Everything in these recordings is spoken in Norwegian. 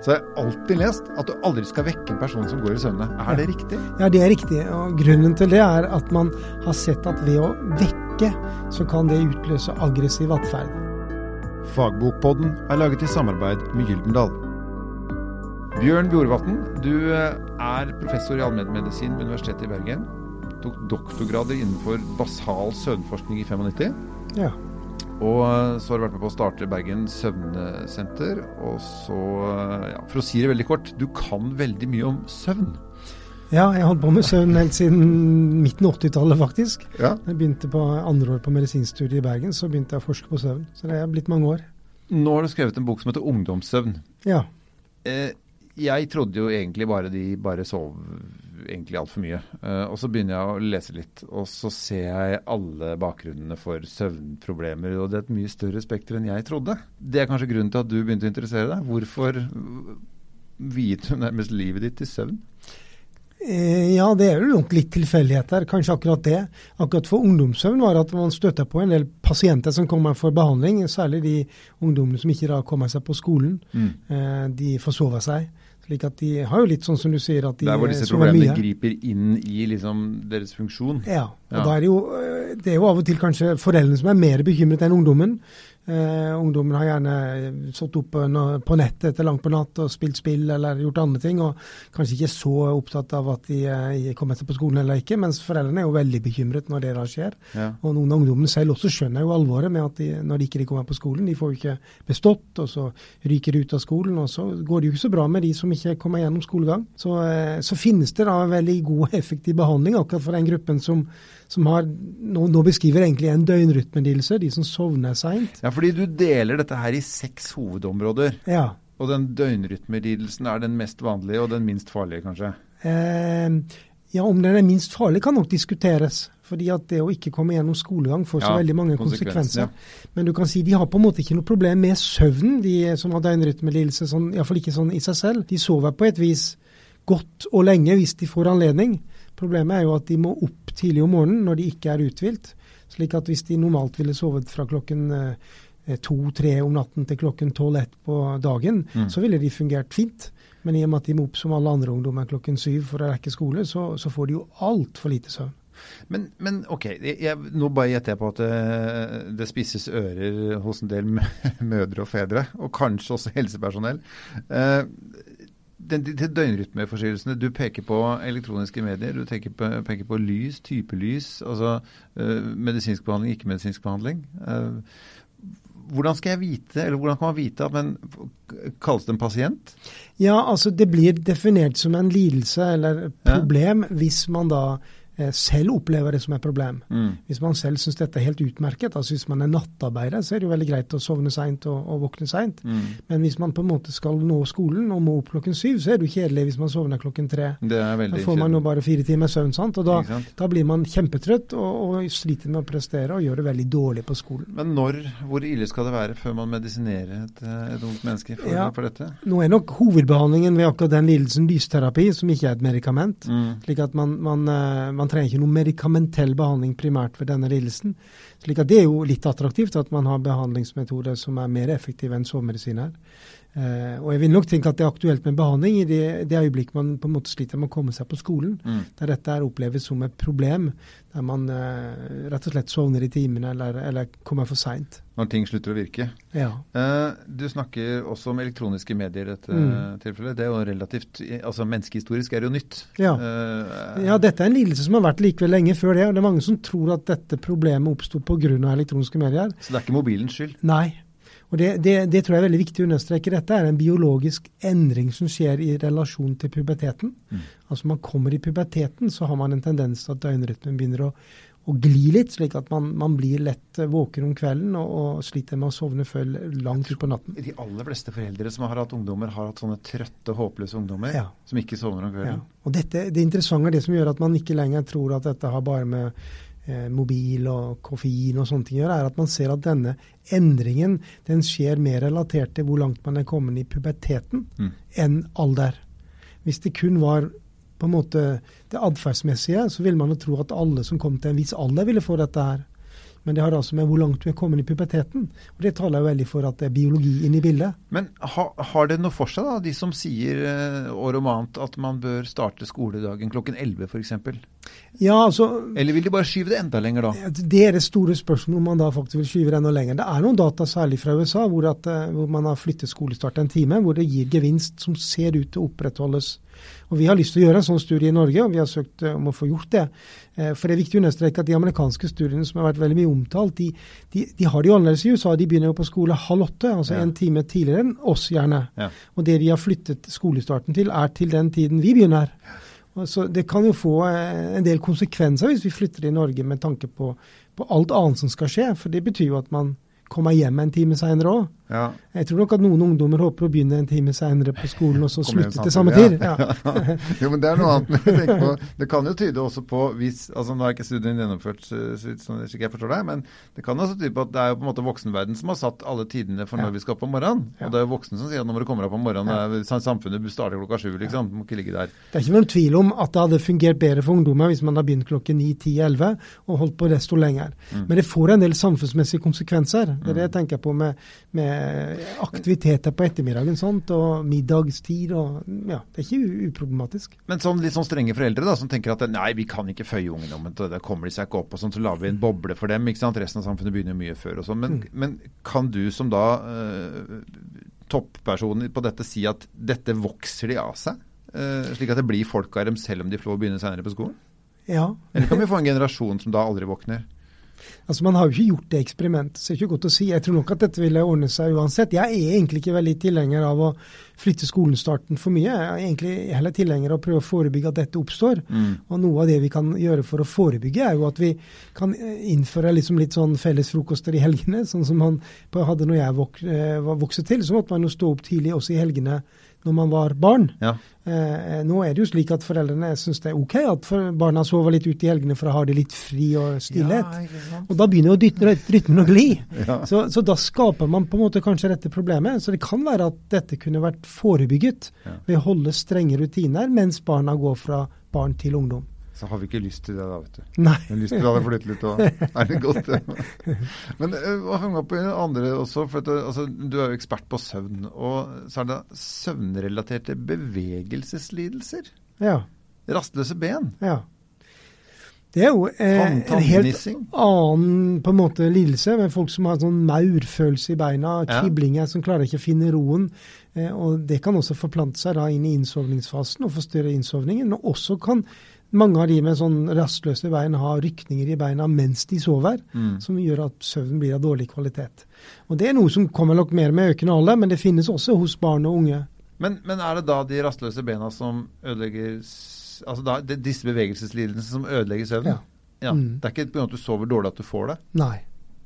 så jeg har alltid lest at du aldri skal vekke en person som går i søvne. Er det riktig? Ja, det er riktig. Og grunnen til det er at man har sett at ved å vekke, så kan det utløse aggressiv atferd. Fagbokpodden er laget i samarbeid med Gyldendal. Bjørn Bjorvatn, du eh, er professor i allmennmedisin ved Universitetet i Bergen. Tok doktorgrader innenfor basal søvnforskning i 95. Ja. Og eh, så har du vært med på å starte Bergen søvnesenter. Og så, eh, ja, for å si det veldig kort, du kan veldig mye om søvn. Ja, jeg har holdt på med søvn helt siden midten av 80-tallet, faktisk. Ja. Jeg begynte på andre år på medisinstudiet i Bergen, så begynte jeg å forske på søvn. Så det er blitt mange år. Nå har du skrevet en bok som heter Ungdomssøvn. Ja. Eh, jeg trodde jo egentlig bare de bare sov egentlig altfor mye. Eh, og så begynner jeg å lese litt, og så ser jeg alle bakgrunnene for søvnproblemer. Og det er et mye større spekter enn jeg trodde. Det er kanskje grunnen til at du begynte å interessere deg. Hvorfor viet du nærmest livet ditt til søvn? Eh, ja, det er jo litt tilfeldigheter, kanskje akkurat det. Akkurat for ungdomssøvn var det at man støtta på en del pasienter som kommer for behandling, særlig de ungdommene som ikke da kommer seg på skolen. Mm. Eh, de forsover seg. Slik at de har jo litt sånn som du sier, at de Der hvor disse sover problemene griper inn i liksom deres funksjon. Ja, og Ja. da er det jo eh, Det er jo av og til kanskje foreldrene som er mer bekymret enn ungdommen. Eh, ungdommen har gjerne stått oppe på nettet etter langt på natt og spilt spill eller gjort andre ting, og kanskje ikke så opptatt av at de eh, kommer seg på skolen eller ikke, mens foreldrene er jo veldig bekymret når det da skjer. Ja. Og noen av ungdommene selv også skjønner jo alvoret med at de, når de ikke kommer på skolen, de får jo ikke bestått, og så ryker de ut av skolen, og så går det jo ikke så bra med de som ikke kommer gjennom skolegang. Så, eh, så finnes det da en veldig god og effektiv behandling akkurat for den gruppen som, som har nå, nå beskriver egentlig en døgnrytmelidelse, de som sovner seint. ja, fordi du deler dette her i seks hovedområder. Ja. Og den døgnrytmelidelsen er den mest vanlige og den minst farlige, kanskje? Eh, ja, om den er minst farlig kan nok diskuteres. Fordi at det å ikke komme gjennom skolegang får så Ja, veldig mange konsekvenser, konsekvenser. ja. Men du kan si de har på en måte ikke noe problem med søvnen, de som har døgnrytmelidelse. Sånn, Iallfall ikke sånn i seg selv. De sover på et vis godt og lenge hvis de får anledning. Problemet er jo at de må opp tidlig om morgenen når de ikke er uthvilt. Slik at hvis de normalt ville sovet fra klokken eh, to-tre om natten til klokken tolv-ett på dagen, Mm. så ville de fungert fint. Men i og med at de må opp som alle andre ungdommer klokken syv for å rekke skole, så, så får de jo altfor lite søvn. Men, men ok, jeg, jeg, nå bare gjetter jeg på at det, det spisses ører hos en del mødre og fedre, og kanskje også helsepersonell. Eh, de døgnrytmeforstyrrelsene, du peker på elektroniske medier, du peker på, peker på lys, type lys, altså eh, medisinsk behandling, ikke-medisinsk behandling. Eh, hvordan skal jeg vite, eller hvordan kan man vite at man kalles det en pasient? Ja, altså det blir definert som en lidelse eller problem hvis man da selv opplever det som et problem. Mm. Hvis man selv syns dette er helt utmerket, altså hvis man er nattarbeider, så er det jo veldig greit å sovne seint og, og våkne seint. Mm. Men hvis man på en måte skal nå skolen og må opp klokken syv, så er det jo kjedelig hvis man sovner klokken tre. Da får man jo bare fire timer søvn, sant? og da, sant? da blir man kjempetrøtt og, og sliter med å prestere og gjør det veldig dårlig på skolen. Men når, hvor ille skal det være før man medisinerer et, eh, et ungt menneske for, Ja. for dette? Nå er nok hovedbehandlingen ved akkurat den lidelsen lysterapi, som ikke er et medikament. Mm. Slik at man, man, eh, man trenger ikke noe medikamentell behandling primært for denne lidelsen. Slik at det er jo litt attraktivt at man har behandlingsmetoder som er mer effektive enn sovemedisiner. Eh, og jeg vil nok tenke at det er aktuelt med behandling i det, det øyeblikket man på en måte sliter med å komme seg på skolen, Mm. der dette er oppleves som et problem, der man eh, rett og slett sovner i timene eller, eller kommer for seint. Når ting slutter å virke. Ja. Eh, du snakker også om elektroniske medier i dette Mm. tilfellet. Det er jo relativt altså Menneskehistorisk er det jo nytt. Ja. Ja, dette er en lidelse som har vært likevel lenge før det. og Det er mange som tror at dette problemet oppsto pga. elektroniske medier. Så det er ikke mobilens skyld. Nei. Og det, det, det tror jeg er veldig viktig å understreke. Dette er en biologisk endring som skjer i relasjon til puberteten. Mm. Altså man kommer i puberteten, så har man en tendens til at døgnrytmen begynner å, å gli litt, slik at man, man blir lett eh, våken om kvelden og, og sliter med å sovne før langt utpå natten. De aller fleste foreldre som har hatt ungdommer, har hatt sånne trøtte, håpløse ungdommer Ja. som ikke sovner om Ja. kvelden. Og dette, det interessante er det som gjør at man ikke lenger tror at dette har bare med mobil og koffein og sånne ting gjør, er at man ser at denne endringen den skjer mer relatert til hvor langt man er kommet i puberteten, Mm. enn alder. Hvis det kun var på en måte det atferdsmessige, så ville man jo tro at alle som kom til en viss alder, ville få dette her. Men det har altså med hvor langt du er kommet i puberteten. Og Det taler jo veldig for at det er biologi inne i bildet. Men ha, har det noe for seg, da, de som sier eh, år om annet at man bør starte skoledagen klokken 11 f.eks.? Ja, altså... Eller vil de bare skyve det enda lenger da? Det er det store spørsmålet om man da faktisk vil skyve det enda lenger. Det er noen data, særlig fra USA, hvor, at, eh, hvor man har flyttet skolestart en time, hvor det gir gevinst som ser ut til å opprettholdes og Vi har lyst til å gjøre en sånn studie i Norge, og vi har søkt eh, om å få gjort det. Eh, for det er viktig å understreke at De amerikanske studiene som har vært veldig mye omtalt, de, de, de har det jo annerledes i USA. De begynner jo på skole halv åtte, altså ja. en time tidligere enn oss gjerne. Ja. Og Det vi har flyttet skolestarten til, er til den tiden vi begynner. Så Det kan jo få eh, en del konsekvenser hvis vi flytter i Norge med tanke på, på alt annet som skal skje. For det betyr jo at man kommer hjem en time seinere òg. Ja. Jeg tror nok at noen ungdommer håper å begynne en time seinere på skolen og så slutte til samme tid. Ja. jo, men Det er noe annet. På. Det kan jo tyde også på hvis, altså Nå er ikke studien gjennomført, sånn jeg forstår deg, men det kan også tyde på at det er jo på en måte voksenverden som har satt alle tidene for når vi skal opp om morgenen. Og det er jo voksne som sier at nå må du komme opp om morgenen, ja. samfunnet starter klokka sju, liksom. Du må ikke ligge der. Det er ikke noen tvil om at det hadde fungert bedre for ungdommer hvis man hadde begynt klokken 9, 10, 11 og holdt på desto lenger. Mm. Men det får en del samfunnsmessige konsekvenser. Det er det jeg tenker på med, med aktiviteter på ettermiddagen sånt, og middagstid. og ja, Det er ikke uproblematisk. Men sånn litt sånn strenge foreldre da, som tenker at nei, vi kan ikke føye ungene om det, det kommer de seg ikke opp, og sånn, så lager vi en boble for dem. ikke sant, Resten av samfunnet begynner mye før og sånn. Men, mm. men, kan du som da eh, topperson på dette si at dette vokser de av seg? Eh, slik at det blir folk av dem selv om de får begynne senere på skolen? Ja. Eller kan vi få en generasjon som da aldri våkner? Altså Man har jo ikke gjort det eksperimentet, så det er ikke godt å si. Jeg tror nok at dette ville ordne seg uansett. Jeg er egentlig ikke veldig tilhenger av å flytte skolestarten for mye. Jeg er egentlig heller tilhenger av å prøve å forebygge at dette oppstår. Mm. Og Noe av det vi kan gjøre for å forebygge, er jo at vi kan innføre liksom litt sånn fellesfrokoster i helgene, sånn som man hadde når jeg vok eh, vokste til. Så måtte man jo stå opp tidlig også i helgene når man var barn. Ja. Eh, nå er det jo slik at foreldrene syns det er OK at barna sover litt ute i helgene for å ha det litt fri og stillhet. Ja, og da begynner jo rytmen å gli. Ja. Så, så, da skaper man på en måte kanskje dette problemet. Så det kan være at dette kunne vært forebygget ved å holde strenge rutiner mens barna går fra barn til ungdom så har vi ikke lyst til det da, vet du. Nei. Har lyst til å flytte litt og er det godt. Men å henge opp i andre også, for at, altså, du er jo ekspert på søvn. Og så er det søvnrelaterte bevegelseslidelser. Ja. Rastløse ben. Ja. Det er jo eh, en helt annen på en måte lidelse med folk som har sånn maurfølelse i beina, kriblinger som klarer ikke å finne roen. Eh, og Det kan også forplante seg da inn i innsovningsfasen og forstyrre innsovningen. Og også kan mange av de med sånn rastløse bein har rykninger i beina mens de sover, mm. som gjør at søvnen blir av dårlig kvalitet. Og Det er noe som kommer nok mer med økende alder, men det finnes også hos barn og unge. Men, men er det da de rastløse bena som ødelegger Altså da, det, disse bevegelseslidelsene som ødelegger søvnen? Ja. ja. Mm. Det er ikke pga. at du sover dårlig at du får det? Nei.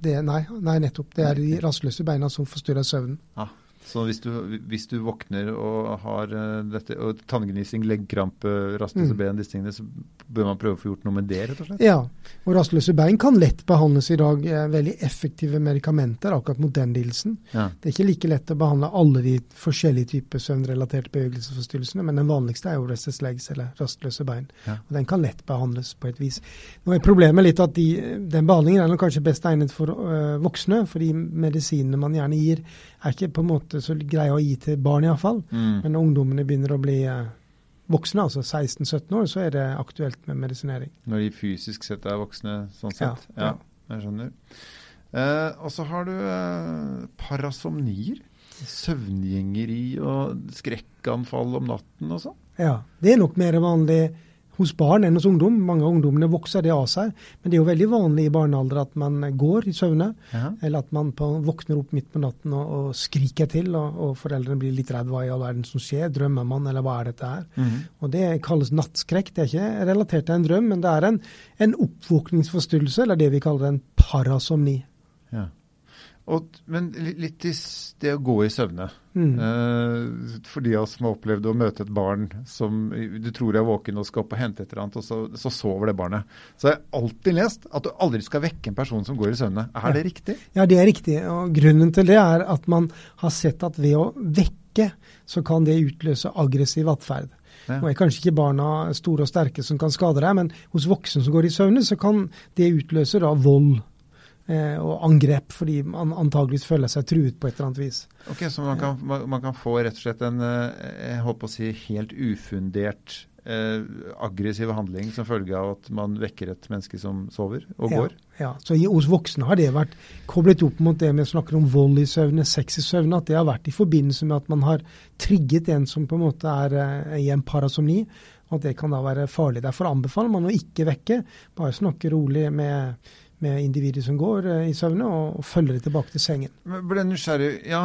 Det, nei, nei, nettopp. Det er de rastløse beina som forstyrrer søvnen. Ja. Så hvis du, hvis du, våkner og har uh, dette, og tanngnissing, leggkrampe, rastløse mm. ben, disse tingene, så bør man prøve å få gjort noe med det, rett og slett? Ja, og rastløse bein kan lett behandles i dag. Eh, veldig effektive medikamenter akkurat mot den lidelsen. Ja. Det er ikke like lett å behandle alle de forskjellige typer søvnrelaterte bevegelsesforstyrrelsene, men den vanligste er jo restless legs, eller rastløse bein. Ja. Og den kan lett behandles på et vis. Nå er problemet litt at de, den behandlingen er kanskje best egnet for øh, voksne, for de medisinene man gjerne gir, er ikke på en måte så greie å gi til barn, iallfall. Mm. Men når ungdommene begynner å bli eh, voksne, altså 16-17 år, så er det aktuelt med medisinering. Når de fysisk sett er voksne, sånn sett? Ja. ja. Jeg skjønner. Eh, og så har du eh, parasomnier. Søvngjengeri og skrekkanfall om natten og sånn. Ja, det er nok mer vanlig hos barn enn hos ungdom. Mange av ungdommene vokser det av seg. Men det er jo veldig vanlig i barnealder at man går i søvne, ja. eller at man på, våkner opp midt på natten og, og skriker til, og, og, foreldrene blir litt redd hva i all verden som skjer. Drømmer man, eller hva er dette her? Mm. Og Det kalles nattskrekk. Det er ikke relatert til en drøm, men det er en, en oppvåkningsforstyrrelse, eller det vi kaller en parasomni. Ja. Og, men litt i det å gå i søvne. Mm. Eh, for de av oss som har opplevd å møte et barn som du tror er våken og skal opp og hente et eller annet, og så, så sover det barnet. Så jeg har alltid lest at du aldri skal vekke en person som går i søvne. Er ja. det riktig? Ja, det er riktig. Og grunnen til det er at man har sett at ved å vekke, så kan det utløse aggressiv atferd. Ja. Nå er kanskje ikke barna store og sterke som kan skade deg, men hos voksne som går i søvne, så kan det utløse da vold og angrep, fordi man antageligvis føler seg truet på et eller annet vis. Ok, Så man kan, man kan få rett og slett en eh, jeg håper å si, helt ufundert eh, aggressiv handling som følge av at man vekker et menneske som sover og går? Ja, så i, Hos voksne har det vært koblet opp mot det vi snakker om vold i søvne, sex i søvne. At det har vært i forbindelse med at man har trigget en som på en måte er eh, i en parasomni. At det kan da være farlig. Derfor anbefaler man å ikke vekke, bare snakke rolig med, med individet som går uh, i søvne, og, og følger det tilbake til sengen. Men ble nysgjerrig. Ja,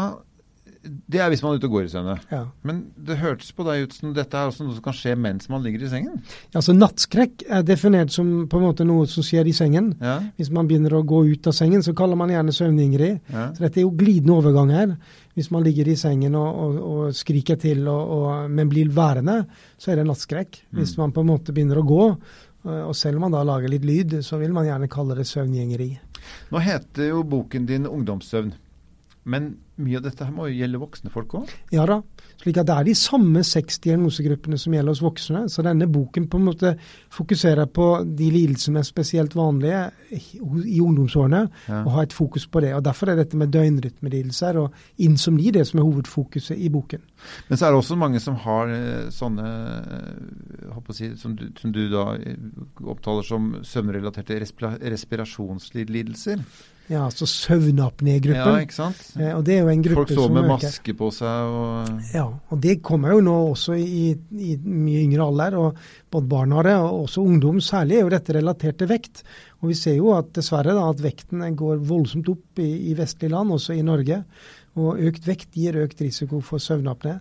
det er hvis man er ute og går i søvne. Ja. Men det hørtes på deg ut som dette er også noe som kan skje mens man ligger i sengen? Ja, altså Nattskrekk er definert som på en måte noe som skjer i sengen. Ja. Hvis man begynner å gå ut av sengen, så kaller man gjerne søvningeri. Ja. Så dette er jo glidende overgang her. Hvis man ligger i sengen og, og, og skriker til, men blir værende, så er det nattskrekk. Hvis man på en måte begynner å gå, og selv om man da lager litt lyd, så vil man gjerne kalle det søvngjengeri. Nå heter jo boken din 'Ungdomssøvn'. Men mye av dette her må jo gjelde voksne folk òg? Ja da. slik at Det er de samme seks diagnosegruppene som gjelder hos voksne. Så denne boken på en måte fokuserer på de lidelsene som er spesielt vanlige i ungdomsårene, Ja. og har et fokus på det. Og Derfor er dette med døgnrytmelidelser og insomni det som er hovedfokuset i boken. Men så er det også mange som har eh, sånne eh, si, som, du, som du da eh, opptaler som søvnrelaterte respirasjonslidelser. Ja, altså Ja, søvnapnégruppen. ikke sant? Eh, og det er jo en gruppe Folk sover med øker. maske på seg og Ja, og det kommer jo nå også i, i mye yngre alder. og Både barn har det, og også ungdom. Særlig er jo dette relatert til vekt. Og Vi ser jo at dessverre da, at vekten går voldsomt opp i, i vestlige land, også i Norge. Og økt vekt gir økt risiko for søvnapné.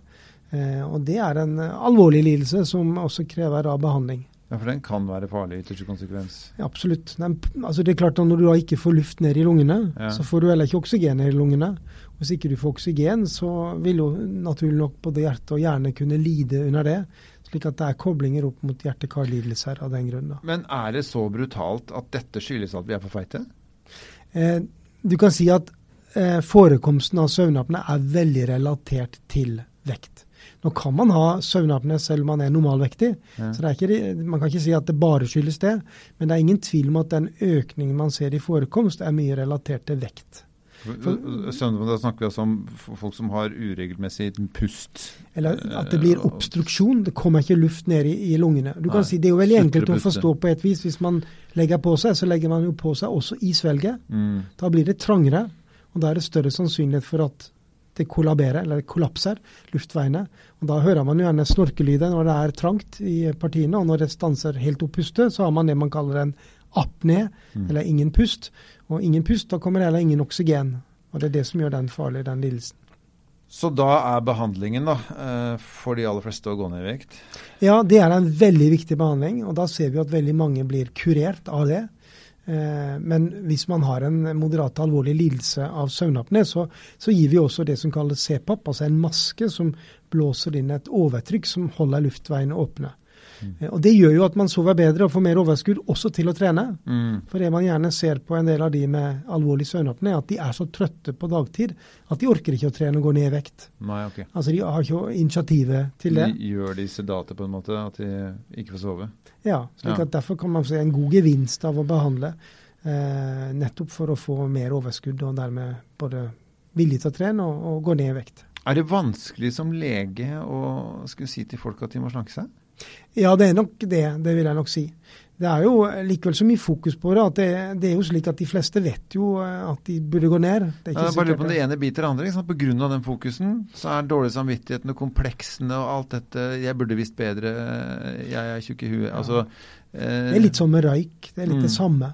Eh, og det er en alvorlig lidelse som også krever da behandling. Ja, for den kan være farlig i ytterste konsekvens. Ja, absolutt. Den, altså det er klart at Når du da ikke får luft ned i lungene, Ja. så får du heller ikke oksygen ned i lungene. Hvis ikke du får oksygen, så vil jo naturlig nok både hjerte og hjerne kunne lide under det. Slik at det er koblinger opp mot hjerte-kar-lidelser av den grunn. Men er det så brutalt at dette skyldes at vi er for feite? Eh, du kan si at eh, forekomsten av søvnapne er veldig relatert til vekt. Nå kan man ha søvnapné selv om man er normalvektig, Ja. så det ikke, man kan ikke si at det bare skyldes det. Men det er ingen tvil om at den økningen man ser i forekomst, er mye relatert til vekt. Søvnapné, da snakker vi altså om folk som har uregelmessig pust. Eller at det blir Eh, obstruksjon. Det kommer ikke luft ned i, i lungene. Du kan Nei, si Det er jo veldig enkelt å forstå på et vis. Hvis man legger på seg, så legger man jo på seg også i svelget. Mm. Da blir det trangere, og da er det større sannsynlighet for at det kollaberer, eller kollapser, luftveiene. Og Da hører man jo gjerne snorkelyder når det er trangt i partiene, og når det stanser helt opp pustet, så har man det man kaller en apné, Mm. eller ingen pust. Og ingen pust, da kommer det heller ingen oksygen. Og det er det som gjør den farlig, den lidelsen. Så da er behandlingen da, eh, for de aller fleste å gå ned i vekt? Ja, det er en veldig viktig behandling, og da ser vi at veldig mange blir kurert av det. Eh, Men hvis man har en moderat alvorlig lidelse av søvnapné, så, så gir vi også det som kalles CPAP, altså en maske som blåser inn et overtrykk som holder luftveiene åpne. Eh, Og Det gjør jo at man sover bedre og får mer overskudd også til å trene. Mm. For det man gjerne ser på en del av de med alvorlig søvnapné, er at de er så trøtte på dagtid at de orker ikke å trene og gå ned i vekt. Nei, ok. Altså De har ikke initiativet til det. De gjør de sedate på en måte, at de ikke får sove? Ja, slik Ja. at derfor kan man se en god gevinst av å behandle, eh, nettopp for å få mer overskudd og dermed både vilje til å trene og, og gå ned i vekt. Er det vanskelig som lege å skulle si til folk at de må slanke seg? Ja, det er nok det. Det vil jeg nok si. Det er jo likevel så mye fokus på det at det, det er jo slik at de fleste vet jo eh, at de burde gå ned. Det er ikke ja, bare lurer på om det ene biter det andre. Ikke sant? På grunn av den fokusen så er dårlig samvittigheten og kompleksene og alt dette 'jeg burde visst bedre', 'jeg er tjukk i huet' Ja. altså, eh, Det er litt sånn med røyk. Det er litt Mm. det samme.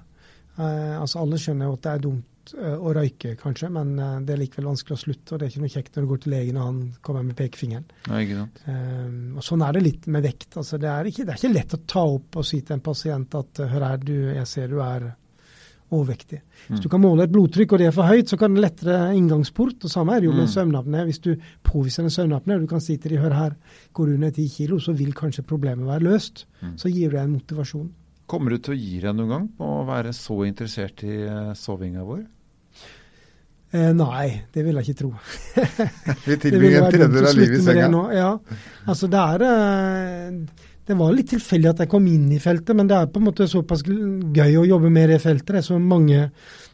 Eh, altså Alle skjønner jo at det er dumt eh, å røyke, kanskje, men eh, det er likevel vanskelig å slutte. Og det er ikke noe kjekt når du går til legen og han kommer med pekefingeren. Ja, ikke sant. Um, og Sånn er det litt med vekt. Altså, det, er ikke, det er ikke lett å ta opp og si til en pasient at hør her, du, jeg ser du er overvektig. Hvis Mm. du kan måle et blodtrykk og det er for høyt, så kan det lettere inngangsport. og Samme er det jo med Mm. søvnapné. Hvis du påviser en søvnapné, du kan si til de hør her, går du ned ti kilo, så vil kanskje problemet være løst. Mm. Så gir du en motivasjon. Kommer du til å gi deg noen gang på å være så interessert i eh, sovinga vår? Eh, nei, det vil jeg ikke tro. Vi tilbringer en tredjedel av livet i senga. Ja, altså det er, eh, det var litt tilfeldig at jeg kom inn i feltet, men det er på en måte såpass gøy å jobbe med det feltet. Det er så mange,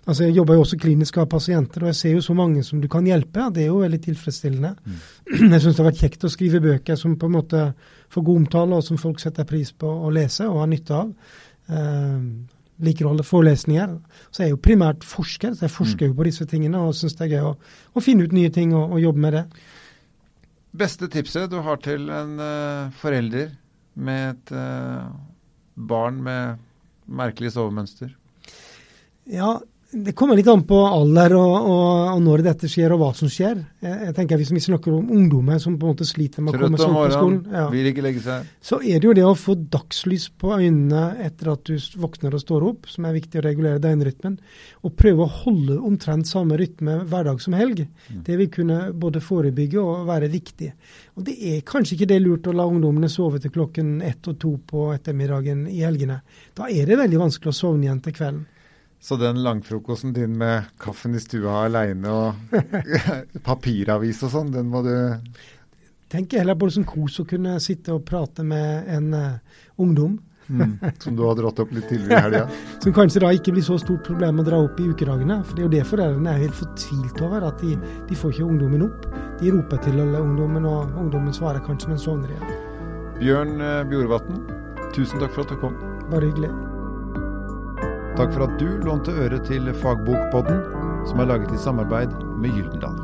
altså Jeg jobber jo også klinisk av pasienter, og jeg ser jo så mange som du kan hjelpe. Det er jo veldig tilfredsstillende. Mm. Jeg syns det har vært kjekt å skrive bøker som på en måte får god omtale, og som folk setter pris på å lese og har nytte av. Uh, liker å holde forelesninger. Så jeg er jo primært forsker, så jeg forsker jo på disse tingene og syns det er gøy å, å, finne ut nye ting og, og, jobbe med det. Beste tipset du har til en uh, forelder med et uh, barn med merkelig sovemønster? Ja, det kommer litt an på alder og, og, og, når dette skjer og hva som skjer. Jeg, jeg tenker Hvis vi snakker om ungdommer som på en måte sliter med å komme seg opp på skolen, ja, vil ikke legge seg. så er det jo det å få dagslys på øynene etter at du våkner og står opp, som er viktig å regulere døgnrytmen. Og prøve å holde omtrent samme rytme hverdag som helg. Mm. Det vil kunne både forebygge og være viktig. Og Det er kanskje ikke det lurt å la ungdommene sove til klokken ett og to på ettermiddagen i helgene. Da er det veldig vanskelig å sovne igjen til kvelden. Så den langfrokosten din med kaffen i stua aleine og papiravis og sånn, den må du Tenker heller på det som kos å kunne sitte og prate med en uh, ungdom. Mm, som du har dratt opp litt tidligere i helga? som kanskje da ikke blir så stort problem å dra opp i ukedagene. For det er jo det foreldrene er helt fortvilt over, at de, de, får ikke ungdommen opp. De roper til ungdommen, og ungdommen svarer kanskje, men sovner igjen. Bjørn uh, Bjorvatn, tusen takk for at du kom. Bare hyggelig. Takk for at du lånte øre til Fagbokpodden, som er laget i samarbeid med Gyldendal.